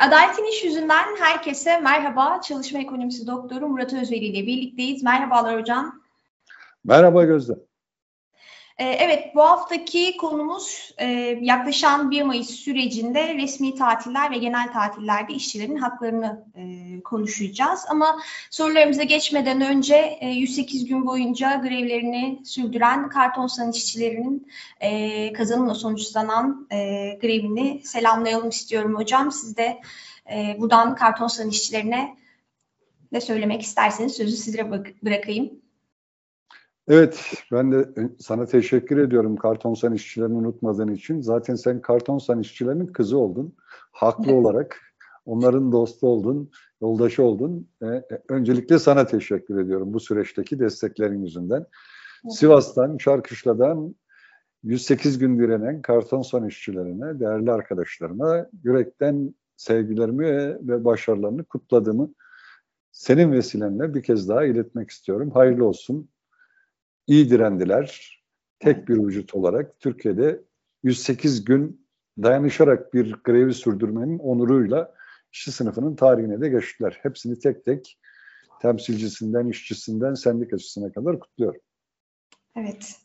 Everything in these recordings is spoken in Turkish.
Adaletin İş Yüzünden herkese merhaba. Çalışma Ekonomisi Doktoru Murat Özveri ile birlikteyiz. Merhabalar hocam. Merhaba Gözde. Ee, evet, bu haftaki konumuz e, yaklaşan 1 Mayıs sürecinde resmi tatiller ve genel tatillerde işçilerin haklarını e, konuşacağız. Ama sorularımıza geçmeden önce 108 e, gün boyunca grevlerini sürdüren kartonsan işçilerinin kazanımla sonuçlanan grevini selamlayalım istiyorum hocam. Siz de buradan kartonsan işçilerine ne söylemek isterseniz sözü size bırakayım. Evet, ben de sana teşekkür ediyorum kartonsan işçilerini unutmadığın için. Zaten sen kartonsan işçilerinin kızı oldun. Haklı olarak onların dostu oldun, yoldaşı oldun. Ee, öncelikle sana teşekkür ediyorum bu süreçteki desteklerin yüzünden. Sivas'tan, Şarkışla'dan 108 gün direnen kartonsan işçilerine, değerli arkadaşlarıma yürekten sevgilerimi ve başarılarını kutladığımı senin vesilenle bir kez daha iletmek istiyorum. Hayırlı olsun iyi direndiler. Tek bir vücut olarak Türkiye'de 108 gün dayanışarak bir grevi sürdürmenin onuruyla işçi sınıfının tarihine de geçtiler. Hepsini tek tek temsilcisinden, işçisinden, sendikacısına kadar kutluyorum. Evet.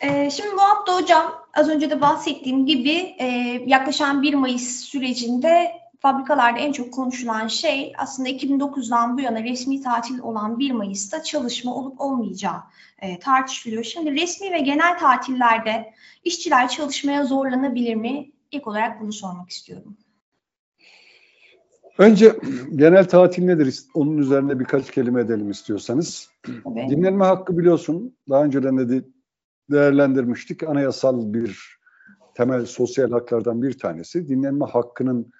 Ee, şimdi bu hafta hocam az önce de bahsettiğim gibi e, yaklaşan 1 Mayıs sürecinde fabrikalarda en çok konuşulan şey aslında 2009'dan bu yana resmi tatil olan 1 Mayıs'ta çalışma olup olmayacağı e, tartışılıyor. Şimdi resmi ve genel tatillerde işçiler çalışmaya zorlanabilir mi? İlk olarak bunu sormak istiyorum. Önce genel tatil nedir? Onun üzerine birkaç kelime edelim istiyorsanız. Tabii. Dinlenme hakkı biliyorsun. Daha önceden de değerlendirmiştik. Anayasal bir temel sosyal haklardan bir tanesi. Dinlenme hakkının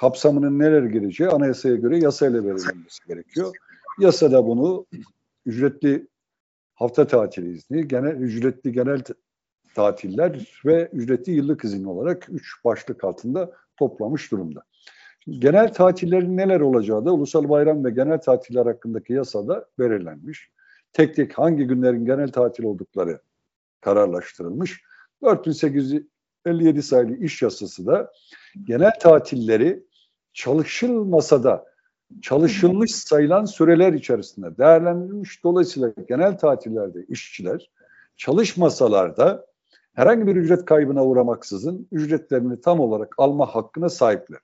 kapsamının neler gireceği anayasaya göre yasayla belirlenmesi gerekiyor. Yasada bunu ücretli hafta tatili izni, genel ücretli genel tatiller ve ücretli yıllık izin olarak üç başlık altında toplamış durumda. Şimdi genel tatillerin neler olacağı da ulusal bayram ve genel tatiller hakkındaki yasada belirlenmiş. Tek tek hangi günlerin genel tatil oldukları kararlaştırılmış. 4857 sayılı iş yasası da genel tatilleri çalışılmasa da çalışılmış sayılan süreler içerisinde değerlendirilmiş. Dolayısıyla genel tatillerde işçiler çalışmasalar da herhangi bir ücret kaybına uğramaksızın ücretlerini tam olarak alma hakkına sahipler.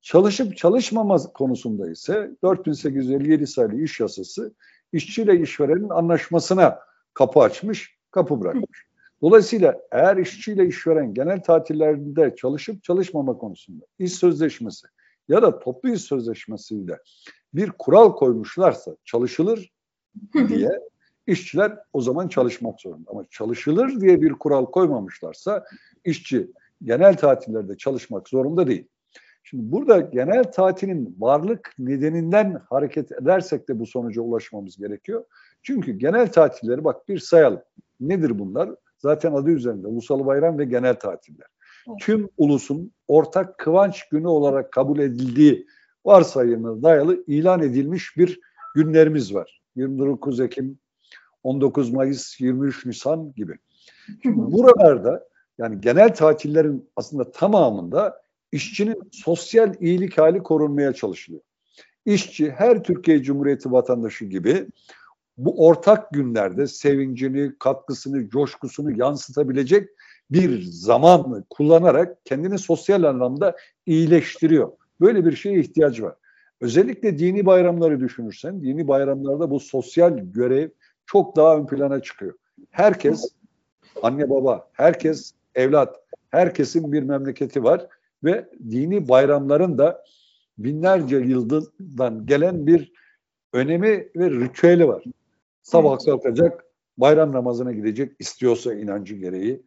Çalışıp çalışmama konusunda ise 4857 sayılı iş yasası işçiyle işverenin anlaşmasına kapı açmış, kapı bırakmış. Dolayısıyla eğer işçiyle işveren genel tatillerde çalışıp çalışmama konusunda iş sözleşmesi ya da toplu iş sözleşmesiyle bir kural koymuşlarsa çalışılır diye işçiler o zaman çalışmak zorunda. Ama çalışılır diye bir kural koymamışlarsa işçi genel tatillerde çalışmak zorunda değil. Şimdi burada genel tatilin varlık nedeninden hareket edersek de bu sonuca ulaşmamız gerekiyor. Çünkü genel tatilleri bak bir sayalım. Nedir bunlar? Zaten adı üzerinde ulusal bayram ve genel tatiller tüm ulusun ortak kıvanç günü olarak kabul edildiği varsayımına dayalı ilan edilmiş bir günlerimiz var. 29 Ekim, 19 Mayıs, 23 Nisan gibi. Şimdi buralarda yani genel tatillerin aslında tamamında işçinin sosyal iyilik hali korunmaya çalışılıyor. İşçi her Türkiye Cumhuriyeti vatandaşı gibi bu ortak günlerde sevincini, katkısını, coşkusunu yansıtabilecek bir zaman kullanarak kendini sosyal anlamda iyileştiriyor. Böyle bir şeye ihtiyaç var. Özellikle dini bayramları düşünürsen, dini bayramlarda bu sosyal görev çok daha ön plana çıkıyor. Herkes, anne baba, herkes evlat, herkesin bir memleketi var ve dini bayramların da binlerce yıldan gelen bir önemi ve ritüeli var. Sabah kalkacak, bayram namazına gidecek istiyorsa inancı gereği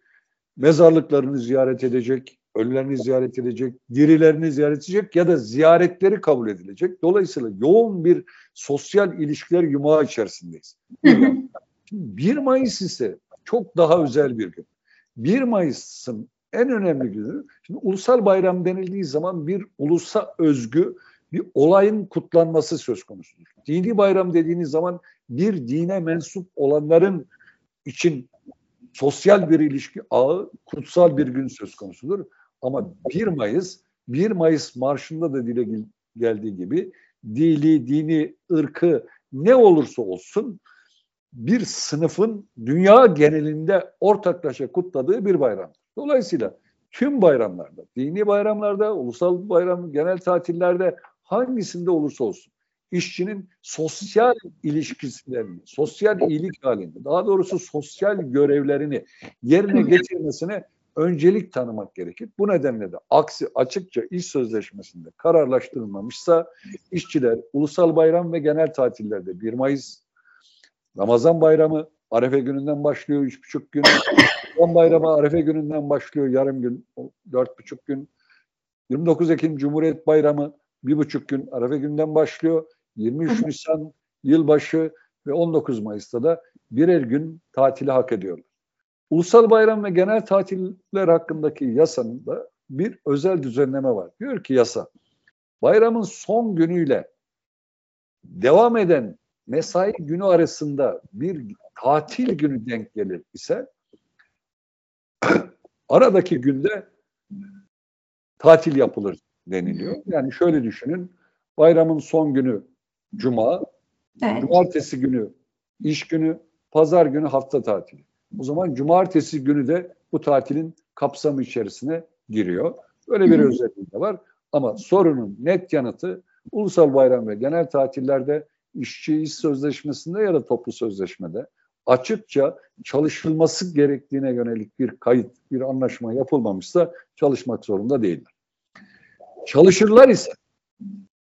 mezarlıklarını ziyaret edecek, ölülerini ziyaret edecek, dirilerini ziyaret edecek ya da ziyaretleri kabul edilecek. Dolayısıyla yoğun bir sosyal ilişkiler yumağı içerisindeyiz. 1 Mayıs ise çok daha özel bir gün. 1 Mayıs'ın en önemli günü, şimdi ulusal bayram denildiği zaman bir ulusa özgü bir olayın kutlanması söz konusudur. Dini bayram dediğiniz zaman bir dine mensup olanların için sosyal bir ilişki ağı, kutsal bir gün söz konusudur. Ama 1 Mayıs 1 Mayıs marşında da dile geldiği gibi dili, dini, ırkı ne olursa olsun bir sınıfın dünya genelinde ortaklaşa kutladığı bir bayram. Dolayısıyla tüm bayramlarda, dini bayramlarda, ulusal bayram, genel tatillerde hangisinde olursa olsun işçinin sosyal ilişkilerini, sosyal iyilik halinde, daha doğrusu sosyal görevlerini yerine getirmesine öncelik tanımak gerekir. Bu nedenle de aksi açıkça iş sözleşmesinde kararlaştırılmamışsa işçiler ulusal bayram ve genel tatillerde 1 Mayıs, Ramazan bayramı Arefe gününden başlıyor üç buçuk gün, Ramazan bayramı Arefe gününden başlıyor yarım gün, dört buçuk gün, 29 Ekim Cumhuriyet Bayramı bir buçuk gün Arefe günden başlıyor. 23 Nisan yılbaşı ve 19 Mayıs'ta da birer gün tatili hak ediyorlar. Ulusal bayram ve genel tatiller hakkındaki yasanın da bir özel düzenleme var. Diyor ki yasa, bayramın son günüyle devam eden mesai günü arasında bir tatil günü denk gelir ise aradaki günde tatil yapılır deniliyor. Yani şöyle düşünün, bayramın son günü cuma, evet. cumartesi günü iş günü, pazar günü hafta tatili. O zaman cumartesi günü de bu tatilin kapsamı içerisine giriyor. Böyle bir özelliği de var. Ama sorunun net yanıtı ulusal bayram ve genel tatillerde işçi iş sözleşmesinde ya da toplu sözleşmede açıkça çalışılması gerektiğine yönelik bir kayıt, bir anlaşma yapılmamışsa çalışmak zorunda değiller. Çalışırlar ise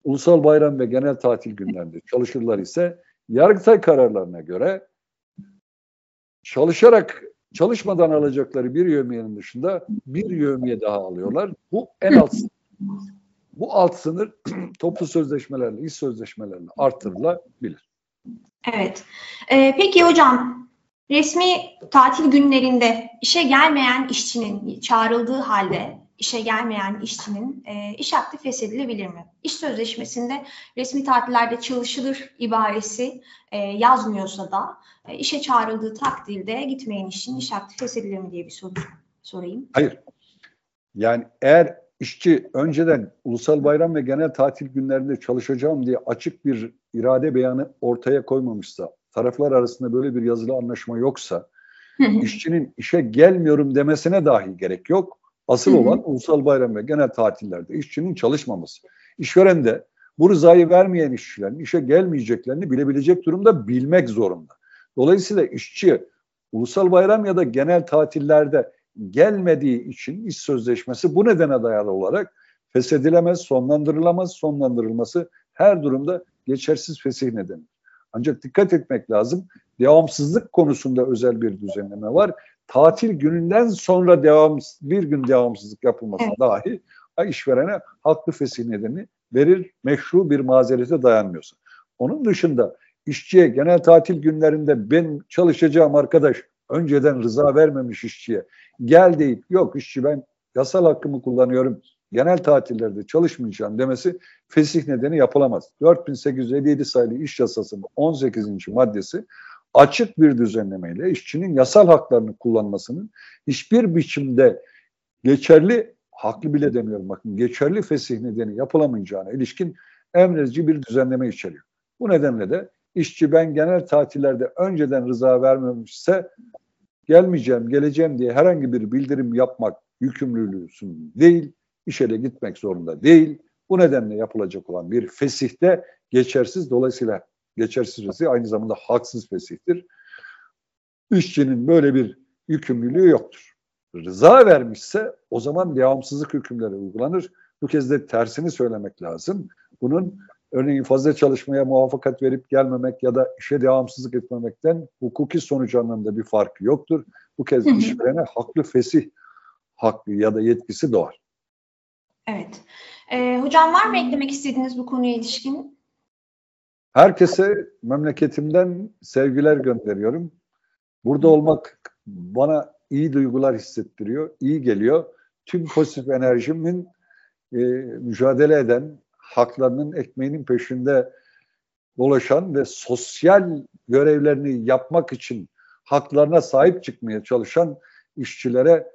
ulusal bayram ve genel tatil günlerinde çalışırlar ise Yargıtay kararlarına göre çalışarak çalışmadan alacakları bir yövmiyenin dışında bir yövmiye daha alıyorlar. Bu en alt. Bu alt sınır toplu sözleşmelerle, iş sözleşmelerle artırılabilir. Evet. Ee, peki hocam resmi tatil günlerinde işe gelmeyen işçinin çağrıldığı halde işe gelmeyen işçinin e, iş hakkı feshedilebilir mi? İş sözleşmesinde resmi tatillerde çalışılır ibaresi e, yazmıyorsa da e, işe çağrıldığı takdirde gitmeyen işçinin iş hakkı feshedilir mi diye bir soru sorayım. Hayır. Yani eğer işçi önceden ulusal bayram ve genel tatil günlerinde çalışacağım diye açık bir irade beyanı ortaya koymamışsa, taraflar arasında böyle bir yazılı anlaşma yoksa, işçinin işe gelmiyorum demesine dahi gerek yok. Asıl olan ulusal bayram ve genel tatillerde işçinin çalışmaması. İşveren de bu rızayı vermeyen işçilerin işe gelmeyeceklerini bilebilecek durumda bilmek zorunda. Dolayısıyla işçi ulusal bayram ya da genel tatillerde gelmediği için iş sözleşmesi bu nedene dayalı olarak feshedilemez, sonlandırılamaz, sonlandırılması her durumda geçersiz fesih nedeni. Ancak dikkat etmek lazım. Devamsızlık konusunda özel bir düzenleme var tatil gününden sonra devam bir gün devamsızlık yapılması evet. dahi işverene haklı fesih nedeni verir meşru bir mazerete dayanmıyorsa. Onun dışında işçiye genel tatil günlerinde ben çalışacağım arkadaş önceden rıza vermemiş işçiye gel deyip yok işçi ben yasal hakkımı kullanıyorum genel tatillerde çalışmayacağım demesi fesih nedeni yapılamaz. 4857 sayılı iş yasasının 18. maddesi açık bir düzenlemeyle işçinin yasal haklarını kullanmasının hiçbir biçimde geçerli, haklı bile demiyorum bakın, geçerli fesih nedeni yapılamayacağına ilişkin emredici bir düzenleme içeriyor. Bu nedenle de işçi ben genel tatillerde önceden rıza vermemişse gelmeyeceğim, geleceğim diye herhangi bir bildirim yapmak yükümlülüğüsün değil, işe de gitmek zorunda değil. Bu nedenle yapılacak olan bir fesihte geçersiz. Dolayısıyla geçersiz fesih aynı zamanda haksız fesihtir. İşçinin böyle bir yükümlülüğü yoktur. Rıza vermişse o zaman devamsızlık hükümleri uygulanır. Bu kez de tersini söylemek lazım. Bunun örneğin fazla çalışmaya muvaffakat verip gelmemek ya da işe devamsızlık etmemekten hukuki sonuç anlamında bir farkı yoktur. Bu kez işverene haklı fesih hakkı ya da yetkisi doğar. Evet. Ee, hocam var mı eklemek istediğiniz bu konuya ilişkin? Herkese memleketimden sevgiler gönderiyorum. Burada olmak bana iyi duygular hissettiriyor, iyi geliyor. Tüm pozitif enerjimin e, mücadele eden, haklarının ekmeğinin peşinde dolaşan ve sosyal görevlerini yapmak için haklarına sahip çıkmaya çalışan işçilere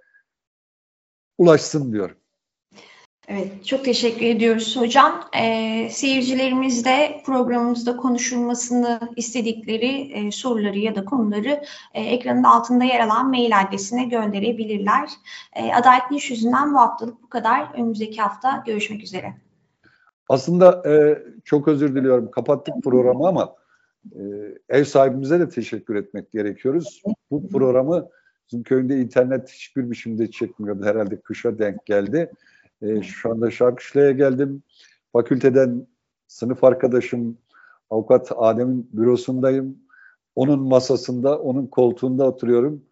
ulaşsın diyorum. Evet, çok teşekkür ediyoruz hocam. Ee, seyircilerimiz de programımızda konuşulmasını istedikleri e, soruları ya da konuları e, ekranın altında yer alan mail adresine gönderebilirler. E, Adaletli İş yüzünden bu haftalık bu kadar. Önümüzdeki hafta görüşmek üzere. Aslında e, çok özür diliyorum. Kapattık programı ama e, ev sahibimize de teşekkür etmek gerekiyoruz. Bu programı bizim köyünde internet hiçbir biçimde çekmiyordu. Herhalde kışa denk geldi. E, şu anda Şarkışla'ya geldim. Fakülteden sınıf arkadaşım avukat Adem'in bürosundayım. Onun masasında, onun koltuğunda oturuyorum.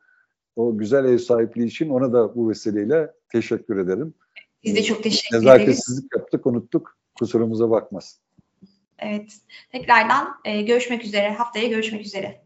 O güzel ev sahipliği için ona da bu vesileyle teşekkür ederim. Biz de çok teşekkür ederiz. Nezaketsizlik yaptık, unuttuk. Kusurumuza bakmasın. Evet. Tekrardan e, görüşmek üzere. Haftaya görüşmek üzere.